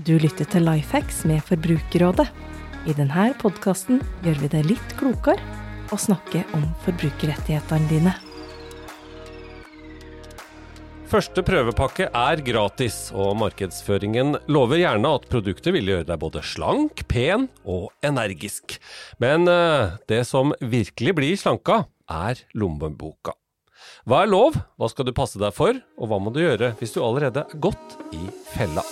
Du lytter til Lifehacks med Forbrukerrådet. I denne podkasten gjør vi det litt klokere å snakke om forbrukerrettighetene dine. Første prøvepakke er gratis, og markedsføringen lover gjerne at produktet vil gjøre deg både slank, pen og energisk. Men eh, det som virkelig blir slanka, er lommeboka. Hva er lov, hva skal du passe deg for, og hva må du gjøre hvis du allerede er godt i fella?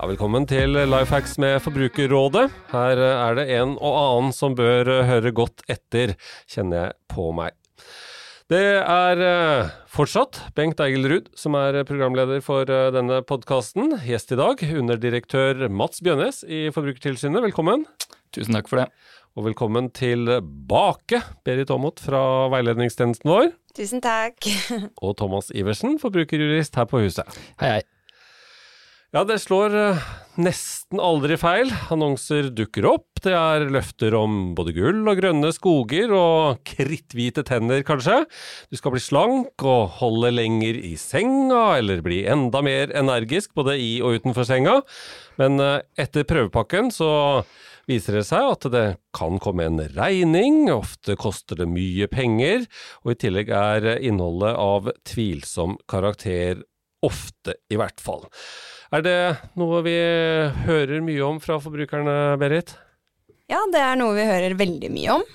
Ja, velkommen til Lifehacks med Forbrukerrådet. Her er det en og annen som bør høre godt etter, kjenner jeg på meg. Det er eh, fortsatt Bengt Eigelrud som er programleder for eh, denne podkasten. Gjest i dag, underdirektør Mats Bjønnes i Forbrukertilsynet. Velkommen. Tusen takk for det. Og velkommen tilbake, Berit Aamodt fra veiledningstjenesten vår. Tusen takk. Og Thomas Iversen, forbrukerjurist her på huset. Hei, hei. Ja, det slår uh, nesten aldri feil. Annonser dukker opp. Det er løfter om både gull og grønne skoger og kritthvite tenner, kanskje. Du skal bli slank og holde lenger i senga, eller bli enda mer energisk både i og utenfor senga. Men uh, etter prøvepakken så viser det seg at det kan komme en regning, ofte koster det mye penger, og i tillegg er innholdet av tvilsom karakter, ofte i hvert fall. Er det noe vi hører mye om fra forbrukerne, Berit? Ja, det er noe vi hører veldig mye om.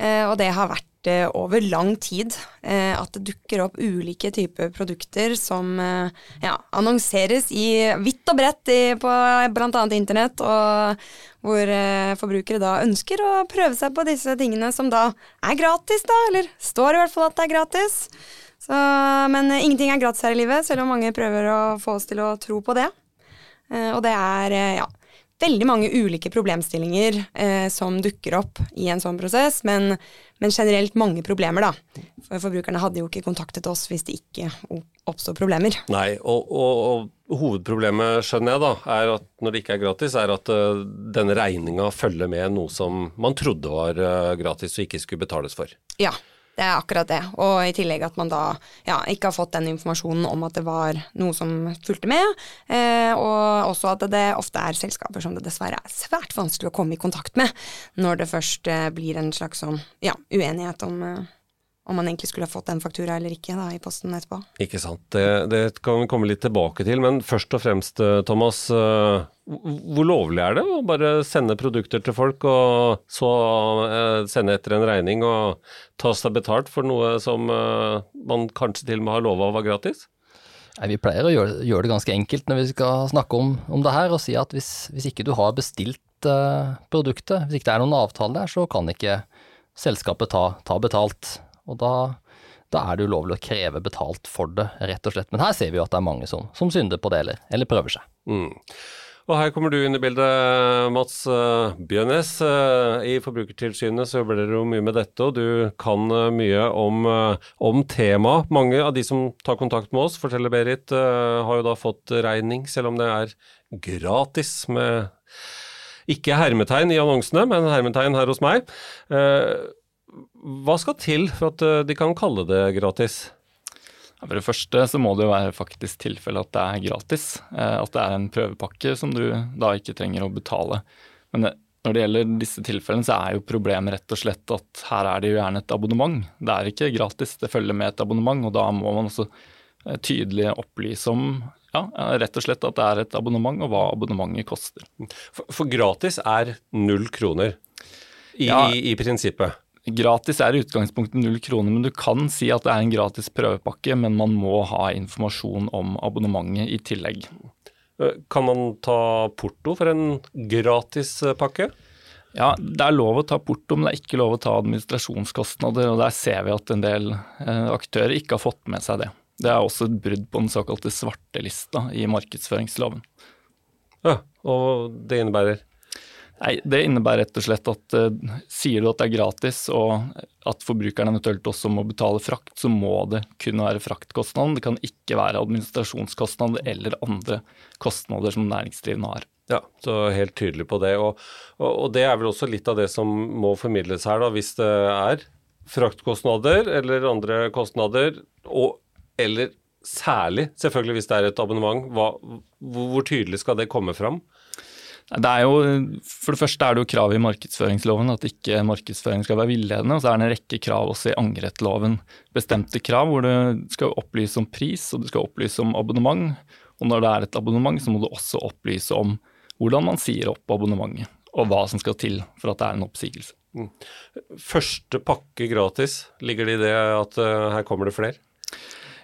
Eh, og det har vært eh, over lang tid eh, at det dukker opp ulike typer produkter som ja, annonseres i vidt og bredt i, på bl.a. internett, og hvor forbrukere da ønsker å prøve seg på disse tingene som da er gratis, da, eller står i hvert fall at det er gratis. Så, men ingenting er gratis her i livet, selv om mange prøver å få oss til å tro på det. Eh, og det er eh, ja, veldig mange ulike problemstillinger eh, som dukker opp i en sånn prosess, men, men, generelt mange problemer, da. For forbrukerne hadde jo ikke kontaktet oss hvis det ikke oppstod problemer. Nei, og, og, og, hovedproblemet, skjønner jeg da, er at når det ikke er gratis, er at uh, denne regninga følger med noe som man trodde var uh, gratis og ikke skulle betales for. Ja, det er akkurat det. Og i tillegg at man da ja, ikke har fått den informasjonen om at det var noe som fulgte med. Eh, og også at det ofte er selskaper som det dessverre er svært vanskelig å komme i kontakt med når det først eh, blir en slags sånn ja, uenighet om eh, om man egentlig skulle ha fått en faktura eller ikke da, i posten etterpå. Ikke sant. Det, det, kan vi komme litt tilbake til. Men først og fremst, eh, Thomas. Eh, hvor lovlig er det å bare sende produkter til folk, og så eh, sende etter en regning og ta seg betalt for noe som man kanskje til og med har lova var gratis? Nei, vi pleier å gjøre, gjøre, det ganske enkelt når vi skal snakke om, om det her, og si at hvis, hvis ikke du har bestilt uh, produktet, hvis ikke det er noen avtale der, så kan ikke selskapet ta, ta betalt. Og da, da er det ulovlig å kreve betalt for det, rett og slett. Men her ser vi jo at det er mange som, som synder på det, eller, eller prøver seg. Mm. Og her kommer du inn i bildet, Mats uh, Bjørnes. Uh, I Forbrukertilsynet så jobber dere jo mye med dette, og du kan uh, mye om, om temaet. Mange av de som tar kontakt med oss, forteller Berit, har jo da fått regning, selv om det er gratis med ikke hermetegn i annonsene, men hermetegn her hos meg. Hva skal til for at eh, de kan kalle det gratis? For det første så må det jo være faktisk tilfelle at det er gratis. Eh, at det er en prøvepakke som du da ikke trenger å betale. Men eh, når det gjelder disse tilfellene, så er jo problemet rett og slett at her er det jo gjerne et abonnement. Det er ikke gratis, det følger med et abonnement, og da må man også tydelig opplyse om ja, rett og slett at det er et abonnement, og hva abonnementet koster. For, for gratis er null kroner i, ja, i, i prinsippet? Gratis er i utgangspunktet null kroner, men du kan si at det er en gratis prøvepakke, men man må ha informasjon om abonnementet i tillegg. Eh, kan man ta porto for en gratis eh, pakke? Ja, det er lov å ta porto, men det er ikke lov å ta administrasjonskostnader. og Der ser vi at en del eh, aktører ikke har fått med seg det. Det er også et brudd på den såkalte svartelista i markedsføringsloven. Ja, og det innebærer? Nei, Det innebærer rett og slett at uh, sier du at det er gratis og at forbrukeren eventuelt også må betale frakt, så må det kun være fraktkostnaden. Det kan ikke være administrasjonskostnader eller andre kostnader som næringsdrivende har. Ja, så helt tydelig på det. Og, og, og, det er vel også litt av det som må formidles her, da, hvis det er fraktkostnader eller andre kostnader, og eller særlig, selvfølgelig hvis det er et abonnement, hva, hvor tydelig skal det komme fram? Det er jo, for det første er det jo krav i markedsføringsloven at ikke markedsføring skal være villedende. Og så er det en rekke krav også i angrettloven. Bestemte krav hvor du skal opplyse om pris og du skal opplyse om abonnement. Og når det er et abonnement, så må du også opplyse om hvordan man sier opp abonnementet. Og hva som skal til for at det er en oppsigelse. Mm. Første pakke gratis, ligger det i det at uh, her kommer det flere?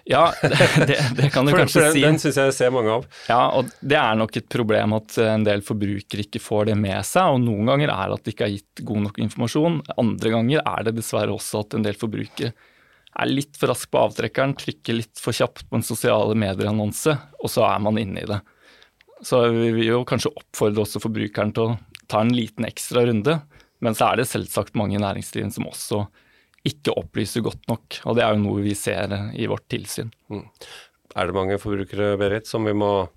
Ja, det, det kan du for, kanskje for den, si. Den syns jeg ser mange av. Ja, og det er nok et problem at en del forbrukere ikke får det med seg. Og noen ganger er det at det ikke er gitt god nok informasjon. Andre ganger er det dessverre også at en del forbrukere er litt for rask på avtrekkeren, trykker litt for kjapt på en sosiale medier-annonse, og så er man inne i det. Så vi vil jo kanskje oppfordre også forbrukeren til å ta en liten ekstra runde. Men så er det selvsagt mange næringsdrivende som også ikke opplyser godt nok. Og det er jo noe vi ser i vårt tilsyn. Mm. Er det mange forbrukere, Berit, som vi må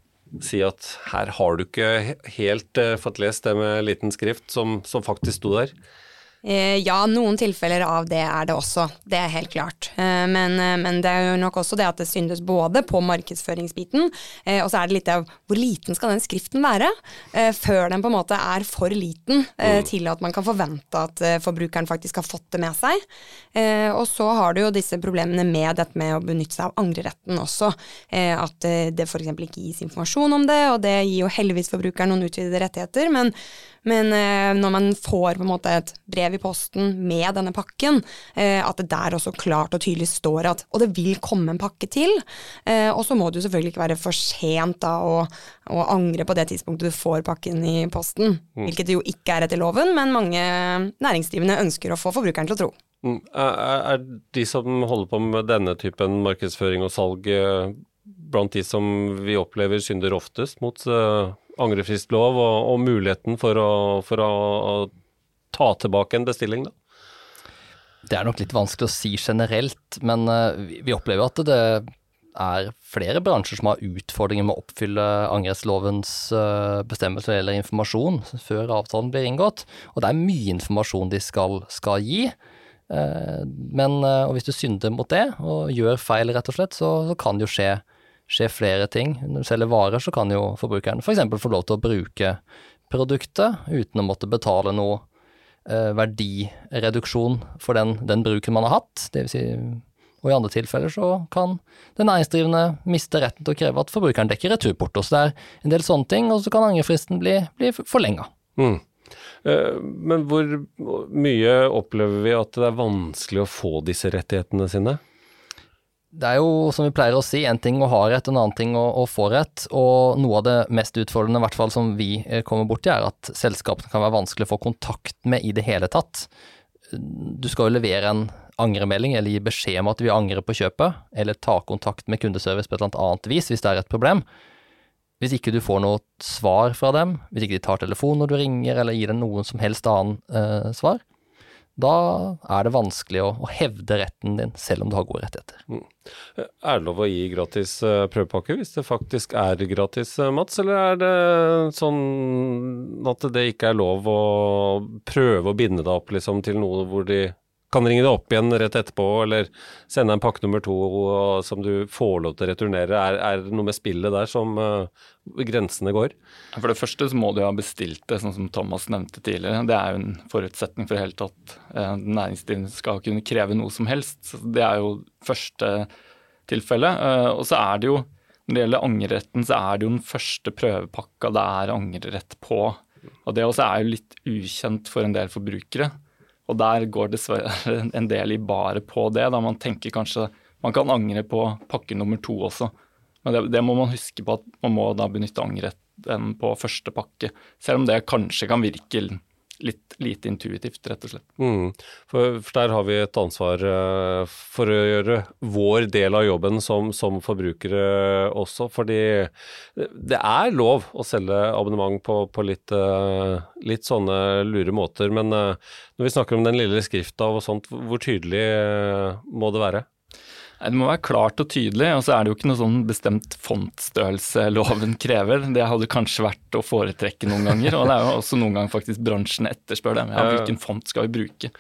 si at her har du ikke helt uh, fått lest det med liten skrift som, som faktisk sto der? Eh, ja, noen tilfeller av det er det også. Det er helt klart. Eh, men, eh, men, det er jo nok også det at det syndes både på markedsføringsbiten, og så er det litt av hvor liten skal den skriften være, før den på en måte er for liten mm. til at man kan forvente at forbrukeren faktisk har fått det med seg. Og så har du jo disse problemene med dette med å benytte seg av angreretten også. At det f.eks. ikke gis informasjon om det, og det gir jo heldigvis forbrukeren noen utvidede rettigheter. men men eh, når man får på en måte et brev i posten med denne pakken, eh, at det der også klart og tydelig står at Og det vil komme en pakke til. Eh, og så må det jo selvfølgelig ikke være for sent da å, å, angre på det tidspunktet du får pakken i posten. Mm. Hvilket det jo ikke er etter loven, men mange næringsdrivende ønsker å få forbrukeren til å tro. Mm. Er, er de som holder på med denne typen markedsføring og salg eh, blant de som vi opplever synder oftest mot uh, angrefristlov og, og, muligheten for å, for å, ta tilbake en bestilling, da? Det er nok litt vanskelig å si generelt, men uh, vi, opplever at det er flere bransjer som har utfordringer med å oppfylle angrerettslovens uh, bestemmelser eller informasjon før avtalen blir inngått. Og det er mye informasjon de skal, skal gi. Uh, men hvis du synder mot det, og gjør feil, rett og slett, så, så kan det jo skje skje flere ting. Når du selger varer, så kan jo forbrukeren f.eks. For få lov til å bruke produktet uten å måtte betale noe eh, verdireduksjon for den, den, bruken man har hatt. Det vil si, og i andre tilfeller så kan den næringsdrivende miste retten til å kreve at forbrukeren dekker returporto. Så det er en del sånne ting, og så kan angrefristen bli, bli forlenga. Mm. Eh, men hvor mye opplever vi at det er vanskelig å få disse rettighetene sine? Det er jo, som vi pleier å si, en ting å ha rett, en annen ting å, å få rett. Og noe av det mest utfordrende, i hvert fall som vi eh, kommer borti, er at selskapene kan være vanskelig å få kontakt med i det hele tatt. Du skal jo levere en angremelding eller gi beskjed om at vi angrer på kjøpet, eller ta kontakt med kundeservice på et eller annet vis hvis det er et problem. Hvis ikke du får noe svar fra dem, hvis ikke de tar telefonen når du ringer eller gir dem noen som helst annen eh, svar, da er det vanskelig å, å, hevde retten din, selv om du har gode rettigheter. Mm. Er det lov å gi gratis uh, prøvepakke hvis det faktisk er gratis, uh, Mats? Eller er det sånn at det ikke er lov å prøve å binde deg opp liksom, til noe hvor de kan ringe deg opp igjen rett etterpå, eller sende en pakke nummer to som du får lov til å returnere. Er, er det noe med spillet der som uh, grensene går? For det første så må du ha bestilt det, sånn som Thomas nevnte tidligere. Det er jo en forutsetning for helt at uh, næringsdrivende skal kunne kreve noe som helst. Det er jo første tilfelle. Uh, og så er det jo, når det gjelder angreretten, så er det jo den første prøvepakka det er angrerett på. Og det også er jo litt ukjent for en del forbrukere. Og der går dessverre en del i bare på det. Da man tenker kanskje man kan angre på pakke nummer to også. Men det, det må man huske på at man må da benytte angretten på første pakke. Selv om det kanskje kan virke litt lite intuitivt, rett og slett. Mm. For, for, der har vi et ansvar uh, for å gjøre vår del av jobben som, som forbrukere også. Fordi det er lov å selge abonnement på, på litt, uh, litt, sånne lure måter. Men uh, når vi snakker om den lille skrifta og sånt, hvor tydelig må det være? Det må være klart og tydelig, og så er det jo ikke noe sånn bestemt fontstørrelse loven krever. Det hadde kanskje vært å foretrekke noen ganger, og det er jo også noen ganger faktisk bransjen etterspør det. Ja, hvilken font skal vi bruke?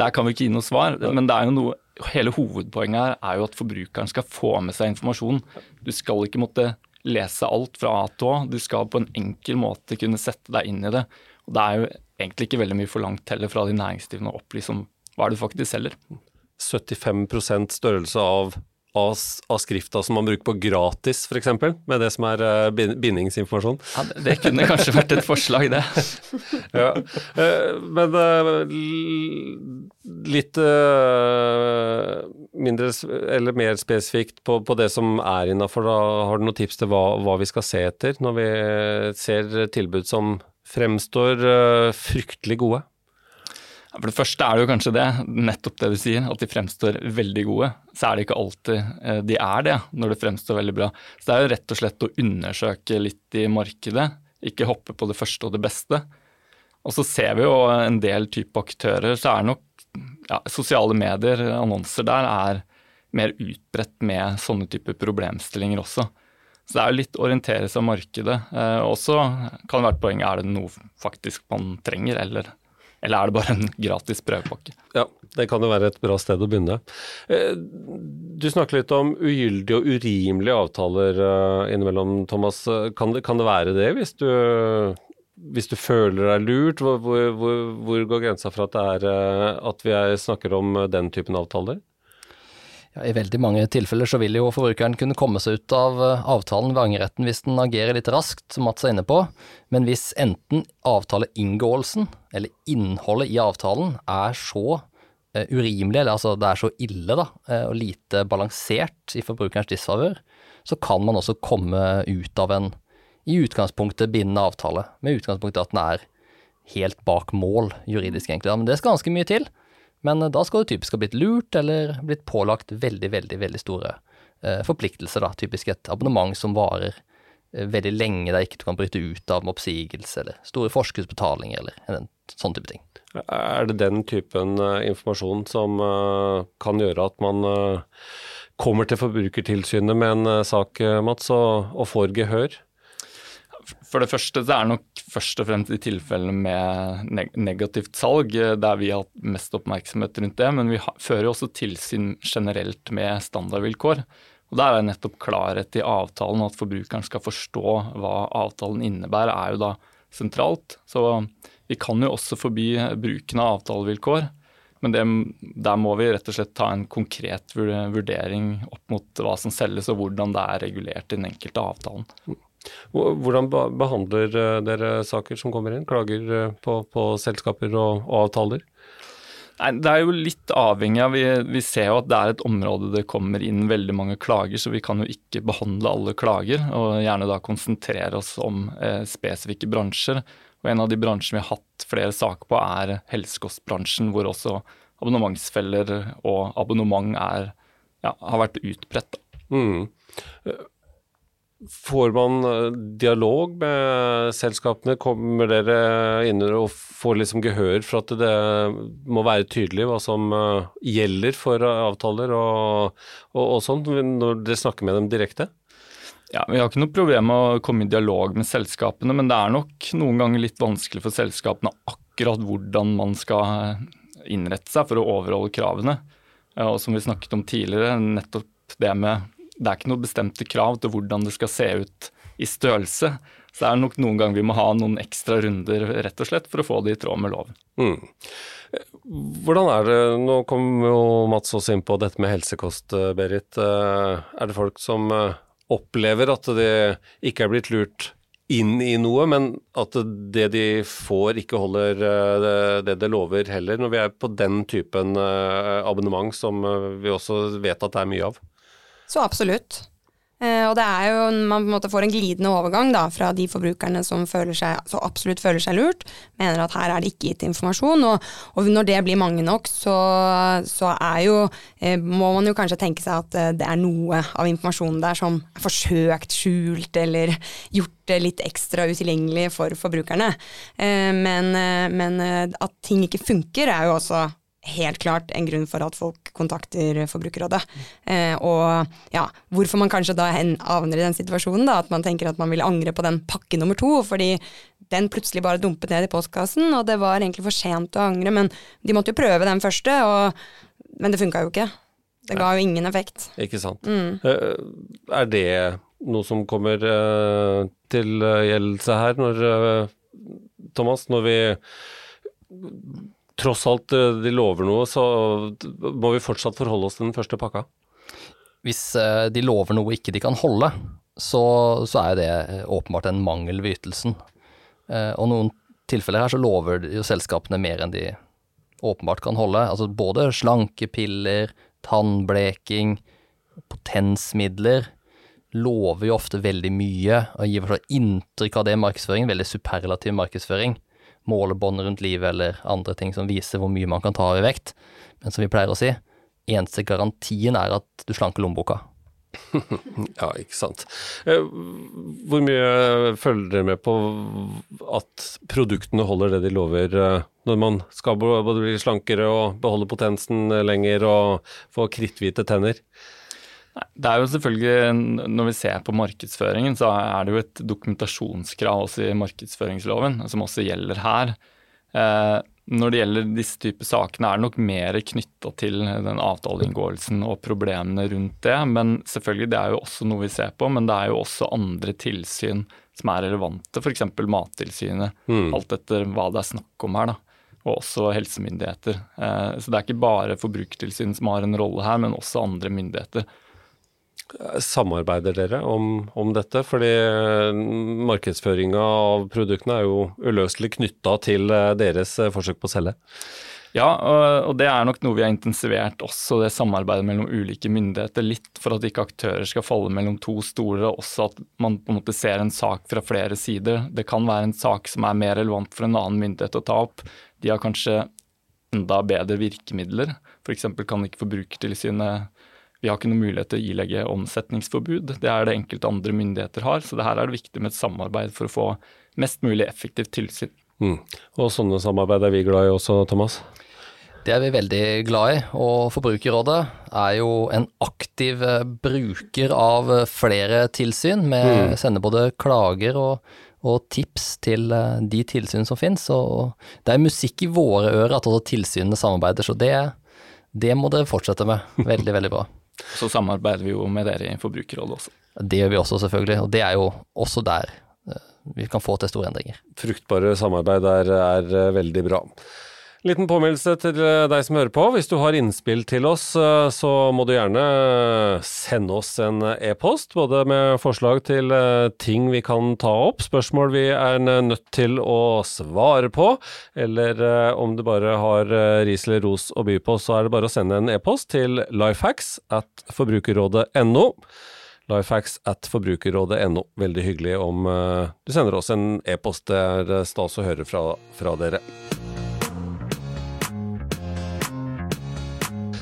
Der kan vi ikke gi noe svar, men det er jo noe hele hovedpoenget her er jo at forbrukeren skal få med seg informasjon. Du skal ikke måtte lese alt fra A til Å. Du skal på en enkel måte kunne sette deg inn i det. Og det er jo egentlig ikke veldig mye forlangt heller fra de næringsdrivende å opplyse om hva er det du faktisk selger. 75 størrelse av av, av, skrifta som man bruker på gratis, f.eks., med det som er uh, bindingsinformasjon. Ja, det, kunne kanskje vært et forslag, det. ja. uh, men uh, litt mindre, eller mer spesifikt på, på det som er innafor, har du noen tips til hva, hva, vi skal se etter når vi ser tilbud som fremstår fryktelig gode? For det første er det jo kanskje det, nettopp det du sier, at de fremstår veldig gode. Så er det ikke alltid eh, de er det, når det fremstår veldig bra. Så det er jo rett og slett å undersøke litt i markedet, ikke hoppe på det første og det beste. Og så ser vi jo en del type aktører, så er nok ja, sosiale medier, annonser der, er mer utbredt med sånne typer problemstillinger også. Så det er jo litt orientere seg av markedet. Eh, også kan det være poeng er det noe faktisk man trenger, eller eller er det bare en gratis prøvepakke? Ja, det kan jo være et bra sted å begynne. Eh, du snakker litt om ugyldige og urimelige avtaler eh, innimellom, Thomas. Kan det, kan det være det, hvis du, hvis du føler deg lurt? Hvor, hvor, hvor, går grensa for at, er, eh, at vi er, snakker om den typen avtaler? Ja, I veldig mange tilfeller så vil jo forbrukeren kunne komme seg ut av eh, avtalen ved angreretten hvis den agerer litt raskt, som Mats er inne på, men hvis enten avtaleinngåelsen eller innholdet i avtalen er så uh, urimelig, eller altså det er så ille da, uh, og lite balansert i forbrukerens disfavør, så kan man også komme ut av en i utgangspunktet bindende avtale, med utgangspunkt i at den er helt bak mål juridisk, egentlig. Men det skal ganske mye til. Men eh, da skal du typisk ha blitt lurt, eller blitt pålagt veldig, veldig, veldig store eh, forpliktelser, da. Typisk et abonnement som varer eh, veldig lenge, der ikke du kan bryte ut av med oppsigelse, eller store forskuddsbetalinger, eller en sånn type ting. Er det den typen uh, informasjon som uh, kan gjøre at man uh, kommer til Forbrukertilsynet med en sak, Mats, og, og får gehør? For det første det er nok først og fremst i tilfellene med negativt salg eh, der vi har hatt mest oppmerksomhet rundt det. Men vi fører også tilsyn generelt med standardvilkår. Og Der er nettopp klarhet i avtalen, at forbrukeren skal forstå hva avtalen innebærer, er jo da sentralt. Så vi kan jo også forby bruken av avtalevilkår. Men det, der må vi rett og slett ta en konkret vurdering opp mot hva som selges og hvordan det er regulert i den enkelte avtalen. Hvordan behandler eh, dere saker som kommer inn? Klager eh, på, på selskaper og, og, avtaler? Nei, Det er jo litt avhengig av vi, vi, ser jo at det er et område det kommer inn veldig mange klager, så vi kan jo ikke behandle alle klager. Og gjerne da konsentrere oss om eh, spesifikke bransjer. Og En av de bransjene vi har hatt flere saker på, er helsekostbransjen, hvor også abonnementsfeller og abonnement er, ja, har vært utbredt. Mm. Får man eh, dialog med selskapene? Kommer dere inn og får liksom gehør for at det må være tydelig hva som eh, gjelder for avtaler og, og, og sånn, når dere snakker med dem direkte? Ja, Vi har ikke noe problem med å komme i dialog med selskapene, men det er nok noen ganger litt vanskelig for selskapene akkurat hvordan man skal innrette seg for å overholde kravene. Og som vi snakket om tidligere, nettopp det med det er ikke noe bestemte krav til hvordan det skal se ut i størrelse. Så det er nok noen ganger vi må ha noen ekstra runder rett og slett for å få det i tråd med loven. Mm. Hvordan er det, nå kom jo Mats også inn på dette med helsekost, Berit. Eh, er det folk som eh, opplever at det ikke er blitt lurt inn i noe, men at det de får ikke holder eh, det det lover heller, når vi er på den typen abonnement som vi også vet at det er mye av? Så absolutt. Eh, og det er jo, man på en måte får en glidende overgang da, fra de forbrukerne som seg, så absolutt føler seg lurt, mener at her er det ikke gitt informasjon. Og, og når det blir mange nok, så, så jo, eh, må man jo kanskje tenke seg at eh, det er noe av informasjonen der som er forsøkt skjult eller gjort litt ekstra utilgjengelig for forbrukerne. Men, men at ting ikke funker, er jo også helt klart en grunn for at folk kontakter Forbrukerrådet. Eh, og ja, hvorfor man kanskje da havner i den situasjonen da, at man tenker at man vil angre på den pakke nummer to, fordi den plutselig bare dumpet ned i postkassen, og det var egentlig for sent å angre, men de måtte jo prøve den første, og men det funka jo ikke. Det ga jo ingen effekt. Ikke sant. Mm. Eh, Er det noe som kommer eh, til gjeldelse her, når eh, Thomas, når vi tross alt eh, de lover noe, så må vi fortsatt forholde oss til den første pakka? Hvis eh, de lover noe ikke de kan holde, så, så er det eh, åpenbart en mangel ved ytelsen. Og noen tilfeller her så lover jo selskapene mer enn de åpenbart kan holde. Altså både slankepiller, tannbleking, potensmidler lover jo ofte veldig mye og gir inntrykk av det markedsføringen, veldig superlativ markedsføring. Målebånd rundt livet eller andre ting som viser hvor mye man kan ta av i vekt. Men som vi pleier å si, eneste garantien er at du slanker lommeboka. Ja, ikke sant. Eh, Hvor mye følger dere med på at produktene holder det de lover, eh, når man skal både bli slankere og beholde potensen lenger og få kritthvite tenner? Det er jo selvfølgelig, Når vi ser på markedsføringen, så er det jo et dokumentasjonskrav også i markedsføringsloven, som også gjelder her. Eh, når det gjelder disse typer sakene, er det nok mer knytta til den avtaleinngåelsen og problemene rundt det. Men selvfølgelig, det er jo også noe vi ser på. Men det er jo også andre tilsyn som er relevante, f.eks. Mattilsynet. Mm. Alt etter hva det er snakk om her. da og også helsemyndigheter. Eh, Så det er ikke bare Forbrukertilsynet som har en rolle her, men også andre myndigheter. Samarbeider dere om, om dette? Fordi markedsføringa av produktene er jo uløselig knytta til eh, deres eh, forsøk på å selge. Ja, og det er nok noe vi har intensivert også, det samarbeidet mellom ulike myndigheter. Litt for at ikke aktører skal falle mellom to stoler, og også at man på en måte ser en sak fra flere sider. Det kan være en sak som er mer relevant for en annen myndighet å ta opp. De har kanskje enda bedre virkemidler. F.eks. kan ikke Forbrukertilsynet Vi har ikke noen mulighet til å ilegge omsetningsforbud. Det er det enkelte andre myndigheter har. Så det her er det viktig med et samarbeid for å få mest mulig effektivt tilsyn. Mm. Og sånne samarbeid er vi glad i også, Thomas. Det er vi veldig glad i, og Forbrukerrådet er jo en aktiv eh, bruker av eh, flere tilsyn, med sender både klager og, og tips til eh, de tilsyn som finnes. Og det er musikk i våre ører at også tilsynene samarbeider, så det, det må dere fortsette med. Veldig, veldig bra. Så samarbeider vi jo med dere i Forbrukerrådet også. Det gjør vi også, selvfølgelig, og det er jo også der eh, vi kan få til store endringer. Fruktbare samarbeid er, er eh, veldig bra. Liten påminnelse til eh, deg som hører på. Hvis du har innspill til oss, eh, så må du gjerne sende oss en e-post, både med forslag til eh, ting vi kan ta opp, spørsmål vi er nødt til å svare på, eller eh, om du bare har eh, ris eller ros å by på, så er det bare å sende en e-post til lifehacks at forbrukerrådet.no. Lifehacks at forbrukerrådet.no. Veldig hyggelig om eh, du sender oss en e-post. Det er eh, stas å høre fra, fra dere.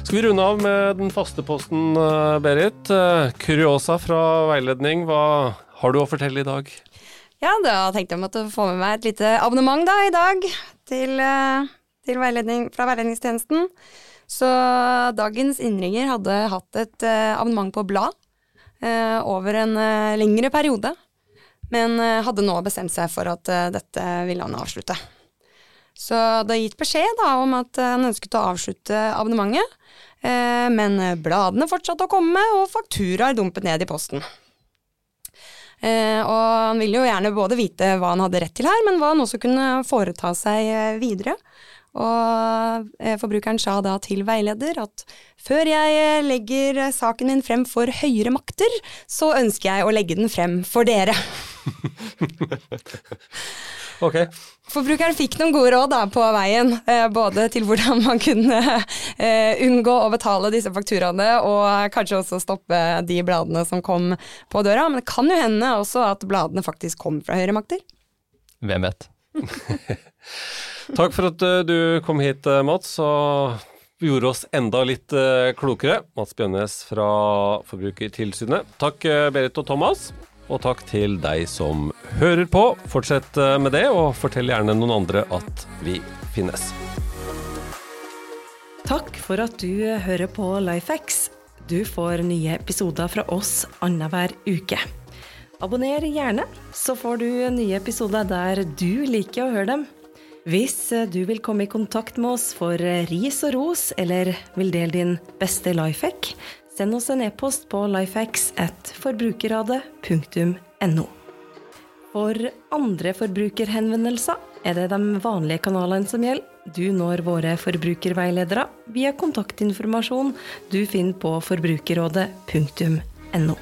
Skal vi runde av med den faste posten, eh, Berit? Eh, Kuriosa fra veiledning, hva har du å fortelle i dag? Ja, da tenkte jeg å få med meg et lite abonnement da i dag til, eh, til veiledning fra veiledningstjenesten. Så dagens innringer hadde hatt et abonnement på blad over en lengre periode, men hadde nå bestemt seg for at dette ville han avslutte. Så det er gitt beskjed da om at han ønsket å avslutte abonnementet, eh, men bladene fortsatte å komme, og fakturaer dumpet ned i posten. Eh, og han ville jo gjerne både vite hva han hadde rett til her, men hva han også kunne foreta seg eh, videre. Og forbrukeren sa da til veileder at før jeg legger saken min frem for høyere makter, så ønsker jeg å legge den frem for dere. Ok. Forbrukeren fikk noen gode råd da på veien, eh, både til hvordan man kunne eh, unngå å betale disse fakturaene, og kanskje også stoppe de bladene som kom på døra. Men det kan jo hende også at bladene faktisk kom fra høyre makter. Hvem vet? Takk for at eh, du kom hit, Mats, og gjorde oss enda litt klokere. Mats Bjønnes fra Forbrukertilsynet. Takk, Berit og Thomas. Og takk til deg som hører på. Fortsett eh, med det, og fortell gjerne noen andre at vi finnes. Takk for at du hører på Lifehacks. Du får nye episoder fra oss annenhver uke. Abonner gjerne, så får du nye episoder der du liker å høre dem. Hvis du vil komme i kontakt med oss for ris og ros, eller vil dele din beste life send oss en e-post på lifehacks. For andre forbrukerhenvendelser er det de vanlige kanalene som gjelder. Du når våre forbrukerveiledere via kontaktinformasjon du finner på forbrukerrådet.no.